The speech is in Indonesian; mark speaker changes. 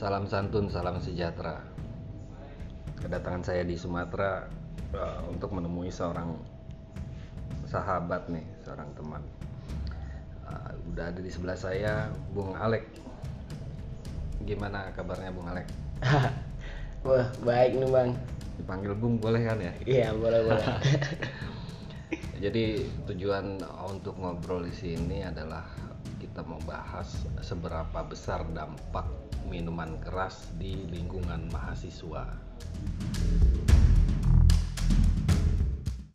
Speaker 1: Salam santun, salam sejahtera. Kedatangan saya di Sumatera uh, untuk menemui seorang sahabat nih, seorang teman. Uh, udah ada di sebelah saya, Bung Alek. Gimana kabarnya Bung Alek?
Speaker 2: Wah, baik nih bang.
Speaker 1: Dipanggil Bung boleh kan ya?
Speaker 2: Iya, boleh boleh.
Speaker 1: Jadi tujuan untuk ngobrol di sini adalah kita mau bahas seberapa besar dampak minuman keras di lingkungan mahasiswa.